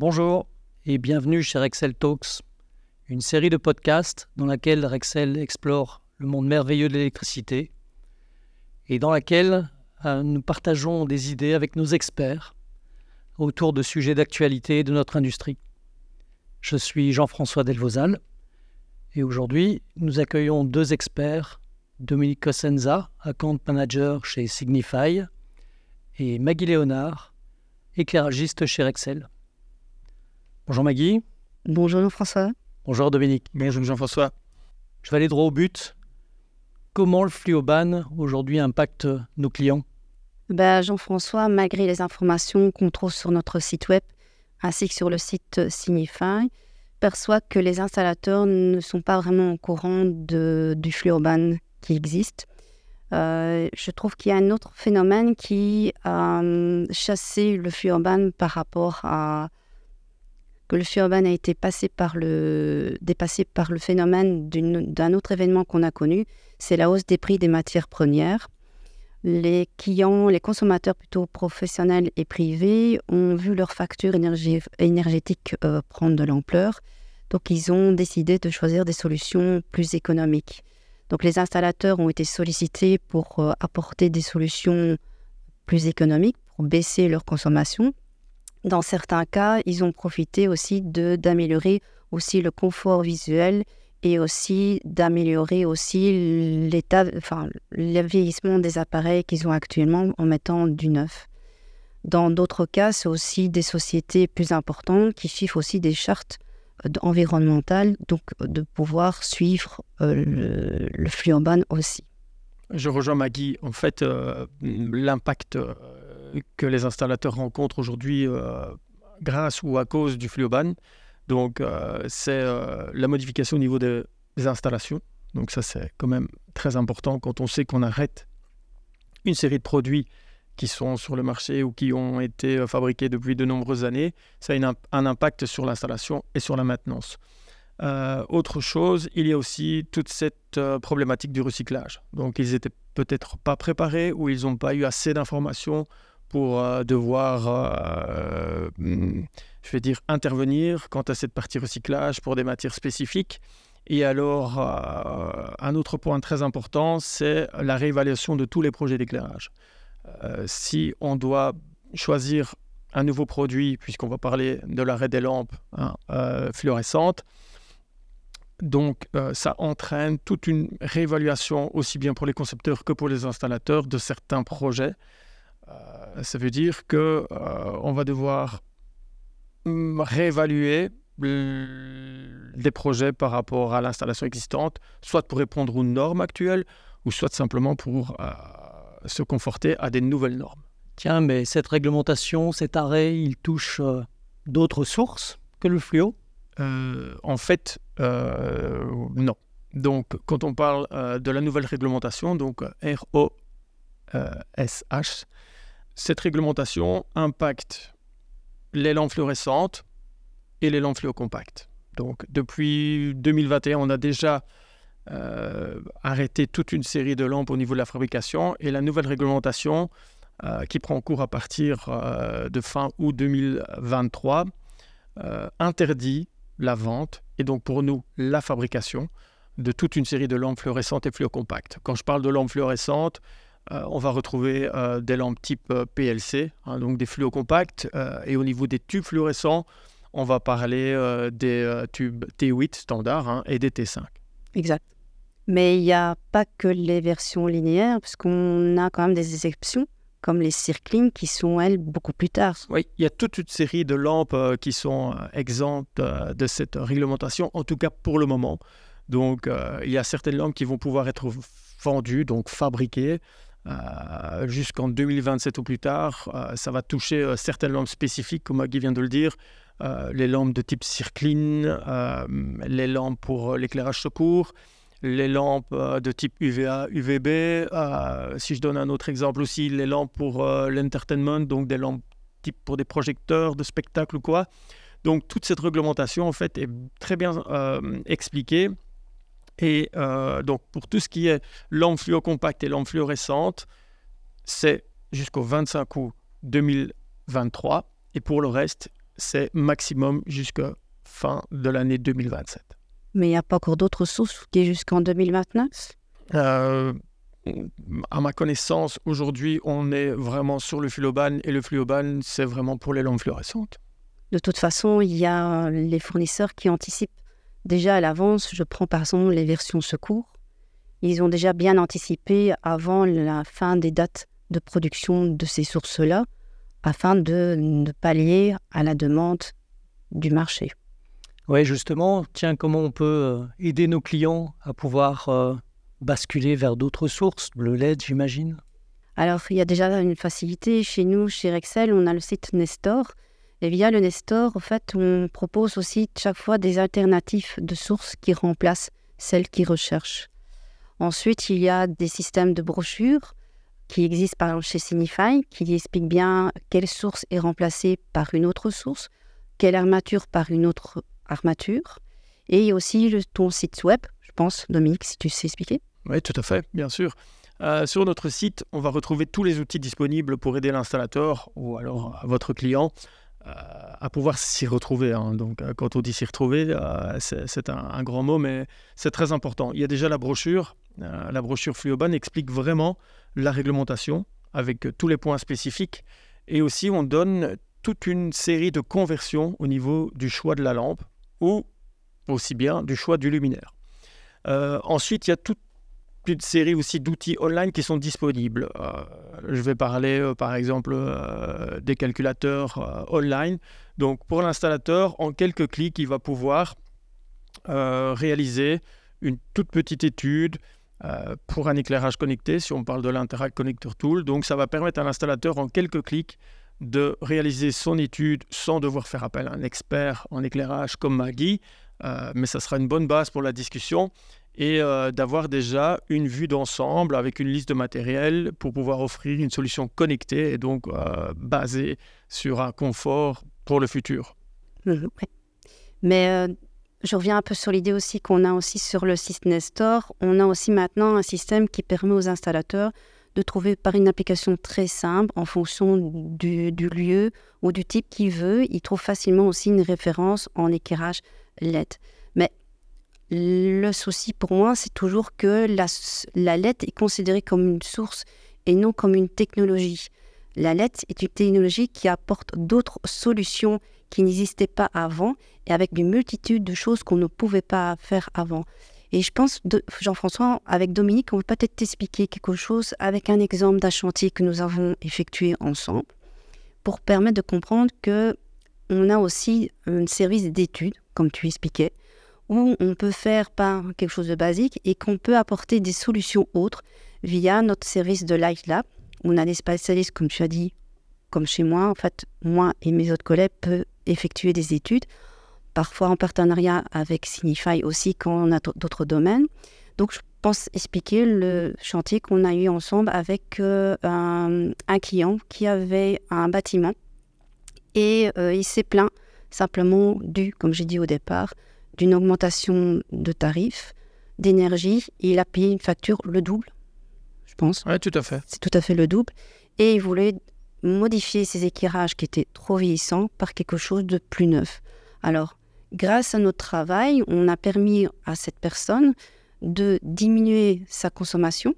Bonjour et bienvenue chez Rexel Talks, une série de podcasts dans laquelle Rexel explore le monde merveilleux de l'électricité et dans laquelle euh, nous partageons des idées avec nos experts autour de sujets d'actualité de notre industrie. Je suis Jean-François Delvozal et aujourd'hui nous accueillons deux experts, Dominique Cosenza, account manager chez Signify, et Maggie Léonard, éclairagiste chez Rexel. Bonjour Maggie. Bonjour Jean-François. Bonjour Dominique. Bonjour Jean-François. Je vais aller droit au but. Comment le fluoban aujourd'hui impacte nos clients? Ben, Jean-François, malgré les informations qu'on trouve sur notre site web ainsi que sur le site Signify, perçoit que les installateurs ne sont pas vraiment au courant de, du fluoban qui existe. Euh, je trouve qu'il y a un autre phénomène qui a hum, chassé le fluoban par rapport à que le fluoban a été dépassé par le phénomène d'un autre événement qu'on a connu, c'est la hausse des prix des matières premières. Les clients, les consommateurs plutôt professionnels et privés ont vu leur facture énergétique euh, prendre de l'ampleur. Donc, ils ont décidé de choisir des solutions plus économiques. Donc, les installateurs ont été sollicités pour euh, apporter des solutions plus économiques, pour baisser leur consommation. Dans certains cas, ils ont profité aussi d'améliorer aussi le confort visuel et aussi d'améliorer aussi l'état, enfin, le vieillissement des appareils qu'ils ont actuellement en mettant du neuf. Dans d'autres cas, c'est aussi des sociétés plus importantes qui suivent aussi des chartes euh, environnementales, donc de pouvoir suivre euh, le, le flux urbain aussi. Je rejoins Maggie. En fait, euh, l'impact que les installateurs rencontrent aujourd'hui grâce ou à cause du flux urbain, donc, euh, c'est euh, la modification au niveau des, installations. Donc, ça, c'est quand même très important quand on sait qu'on arrête une série de produits qui sont sur le marché ou qui ont été euh, fabriqués depuis de nombreuses années. Ça a un impact sur l'installation et sur la maintenance. autre chose, il y a aussi toute cette problématique du recyclage. Donc, ils n'étaient peut-être pas préparés ou ils n'ont pas eu assez d'informations pour devoir je vais dire, intervenir quant à cette partie recyclage pour des matières spécifiques. Et alors, euh, un autre point très important, c'est la réévaluation de tous les projets d'éclairage. Euh, si on doit choisir un nouveau produit, puisqu'on va parler de l'arrêt des lampes hein, euh, fluorescentes, donc ça entraîne toute une réévaluation aussi bien pour les concepteurs que pour les installateurs de certains projets. Ça veut dire que on va devoir réévaluer des projets par rapport à l'installation existante, soit pour répondre aux normes actuelles, ou soit simplement pour euh, se conforter à des nouvelles normes. Tiens, mais cette réglementation, cet arrêt, il touche euh, d'autres sources que le fluo? Euh, En fait, non. Donc, quand on parle de la nouvelle réglementation, donc ROSH, cette réglementation impacte les lampes fluorescentes et les lampes fluocompactes. Donc depuis 2021, on a déjà euh, arrêté toute une série de lampes au niveau de la fabrication et la nouvelle réglementation euh, qui prend cours à partir euh, de fin août 2023 interdit la vente et donc pour nous la fabrication de toute une série de lampes fluorescentes et fluocompactes. Quand je parle de lampes fluorescentes, euh, on va retrouver euh, des lampes type euh, PLC, hein, donc des fluocompacts. et au niveau des tubes fluorescents, on va parler des tubes T8 standard hein, et des T5. Exact. Mais il n'y a pas que les versions linéaires, puisqu'on a quand même des exceptions, comme les circlings, qui sont, elles, beaucoup plus tard. Oui, il y a toute une série de lampes qui sont exemptes de cette réglementation, en tout cas pour le moment. Donc, il y a certaines lampes qui vont pouvoir être vendues, donc fabriquées, euh, jusqu'en 2027 ou plus tard. Euh, ça va toucher euh, certaines lampes spécifiques, comme Guy vient de le dire, les lampes de type circline, les lampes pour l'éclairage secours, les lampes de type UVA, UVB. si je donne un autre exemple aussi, les lampes pour l'entertainment, donc des lampes type pour des projecteurs de spectacle ou quoi. Donc toute cette réglementation en fait est très bien expliquée et euh, donc, pour tout ce qui est lampe fluocompacte et lampe fluorescente, c'est jusqu'au 25 août 2023. Et pour le reste, c'est maximum jusqu'à fin de l'année 2027. Mais il n'y a pas encore d'autres sources qui est jusqu'en 2029 euh, À ma connaissance, aujourd'hui, on est vraiment sur le fluoban et le fluoban, c'est vraiment pour les lampes fluorescentes. De toute façon, il y a les fournisseurs qui anticipent déjà à l'avance. Je prends par exemple les versions secours. Ils ont déjà bien anticipé avant la fin des dates de production de ces sources-là afin de, de pallier à la demande du marché. Oui, justement, tiens, comment on peut euh, aider nos clients à pouvoir euh, basculer vers d'autres sources, le LED, j'imagine? Alors, il y a déjà une facilité. Chez nous, chez Rexel, on a le site Nestor. Et via le Nestor, en fait, on propose aussi chaque fois des alternatives de sources qui remplacent celles qui recherchent. Ensuite, il y a des systèmes de brochures qui existent par exemple chez Signify, qui expliquent bien quelle source est remplacée par une autre source, quelle armature par une autre armature. Et aussi ton site web, je pense, Dominique, si tu sais expliquer. Oui, tout à fait, bien sûr. Euh, sur notre site, on va retrouver tous les outils disponibles pour aider l'installateur ou alors votre client à pouvoir s'y retrouver. Hein. Donc, euh, quand on dit s'y retrouver, c'est un, grand mot, mais c'est très important. Il y a déjà la brochure. la brochure Fluoban explique vraiment la réglementation avec tous les points spécifiques. Et aussi, on donne toute une série de conversions au niveau du choix de la lampe ou aussi bien du choix du luminaire. Euh, ensuite, il y a toute une série aussi d'outils online qui sont disponibles. Euh, je vais parler euh, par exemple des calculateurs online. Donc pour l'installateur, en quelques clics, il va pouvoir réaliser une toute petite étude pour un éclairage connecté, si on parle de l'Interact Connector Tool. Donc ça va permettre à l'installateur en quelques clics de réaliser son étude sans devoir faire appel à un expert en éclairage comme Maggie, euh, mais ça sera une bonne base pour la discussion et euh, d'avoir déjà une vue d'ensemble avec une liste de matériel pour pouvoir offrir une solution connectée et donc euh, basée sur un confort pour le futur. Mmh, mais je reviens un peu sur l'idée aussi qu'on a aussi sur le site Nestor, on a aussi maintenant un système qui permet aux installateurs de trouver par une application très simple en fonction du, lieu ou du type qu'il veut. Il trouve facilement aussi une référence en éclairage LED. Mais le souci pour moi, c'est toujours que la, LED est considérée comme une source et non comme une technologie. La LED est une technologie qui apporte d'autres solutions qui n'existaient pas avant et avec une multitude de choses qu'on ne pouvait pas faire avant. Et je pense, Jean-François, avec Dominique, on peut peut-être t'expliquer quelque chose avec un exemple d'un chantier que nous avons effectué ensemble pour permettre de comprendre que on a aussi un service d'études, comme tu expliquais, où on peut faire par quelque chose de basique et qu'on peut apporter des solutions autres via notre service de Light Lab. On a des spécialistes, comme tu as dit, comme chez moi. En fait, moi et mes autres collègues peuvent effectuer des études parfois en partenariat avec Signify aussi quand on a d'autres domaines. Donc, je pense expliquer le chantier qu'on a eu ensemble avec euh, un, client qui avait un bâtiment et euh, il s'est plaint simplement dû, comme j'ai dit au départ, d'une augmentation de tarifs, d'énergie. Il a payé une facture le double, je pense. Oui, tout à fait. C'est tout à fait le double. Et il voulait modifier ses éclairages qui étaient trop vieillissants par quelque chose de plus neuf. Alors, grâce à notre travail, on a permis à cette personne de diminuer sa consommation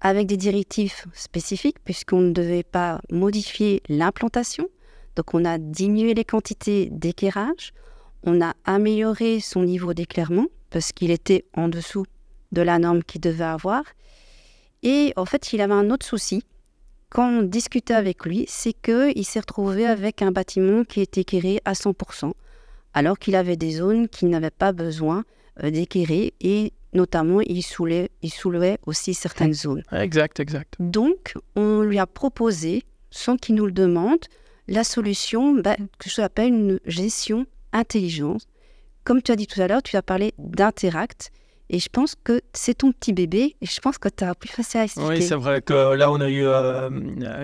avec des directives spécifiques, puisqu'on ne devait pas modifier l'implantation. Donc on a diminué les quantités d'éclairage, on a amélioré son niveau d'éclairement, parce qu'il était en dessous de la norme qu'il devait avoir. Et en fait, il avait un autre souci. Quand on discutait avec lui, c'est qu'il s'est retrouvé avec un bâtiment qui était éclairé à 100% alors qu'il avait des zones qui n'avaient pas besoin euh, d'éclairer et notamment il soulevait, il soulevait aussi certaines zones. Exact, exact. Donc on lui a proposé, sans qu'il nous le demande, la solution bah, que je appelle une gestion intelligente. Comme tu as dit tout à l'heure, tu as parlé d'Interact. Et je pense que c'est ton petit bébé et je pense que tu as plus facile à expliquer. Oui, c'est vrai que là, on a eu euh,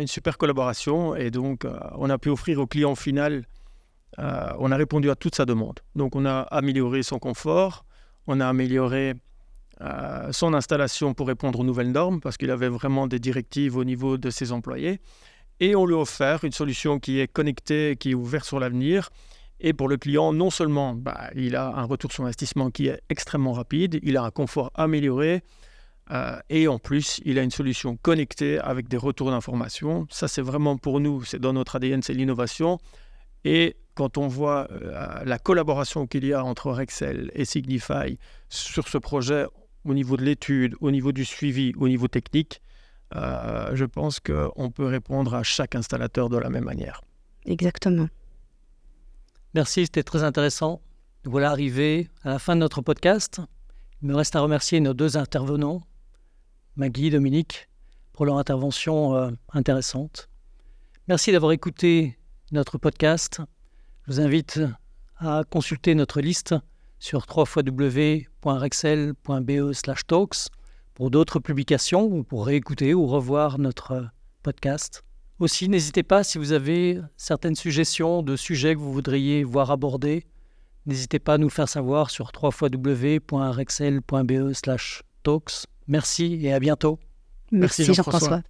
une super collaboration et donc euh, on a pu offrir au client final euh, on a répondu à toute sa demande. Donc on a amélioré son confort, on a amélioré son installation pour répondre aux nouvelles normes, parce qu'il avait vraiment des directives au niveau de ses employés. et on lui a offert une solution qui est connectée, qui est ouverte sur l'avenir. Et pour le client, non seulement bah, il a un retour sur investissement qui est extrêmement rapide, il a un confort amélioré, euh, et en plus, il a une solution connectée avec des retours d'informations. Ça, c'est vraiment pour nous, c'est dans notre ADN, c'est l'innovation. Et quand on voit euh, la collaboration qu'il y a entre Rexel et Signify sur ce projet au niveau de l'étude, au niveau du suivi, au niveau technique, euh, je pense qu'on peut répondre à chaque installateur de la même manière. Exactement. Merci, c'était très intéressant. Nous voilà arrivés à la fin de notre podcast. Il me reste à remercier nos deux intervenants, Maggie et Dominique, pour leur intervention euh, intéressante. Merci d'avoir écouté notre podcast. Je vous invite à consulter notre liste sur www.rexel.be talks pour d'autres publications ou pour réécouter ou revoir notre podcast. Aussi, n'hésitez pas si vous avez certaines suggestions de sujets que vous voudriez voir abordés. N'hésitez pas à nous faire savoir sur www.rexel.be talks. Merci et à bientôt. Merci, Jean-François.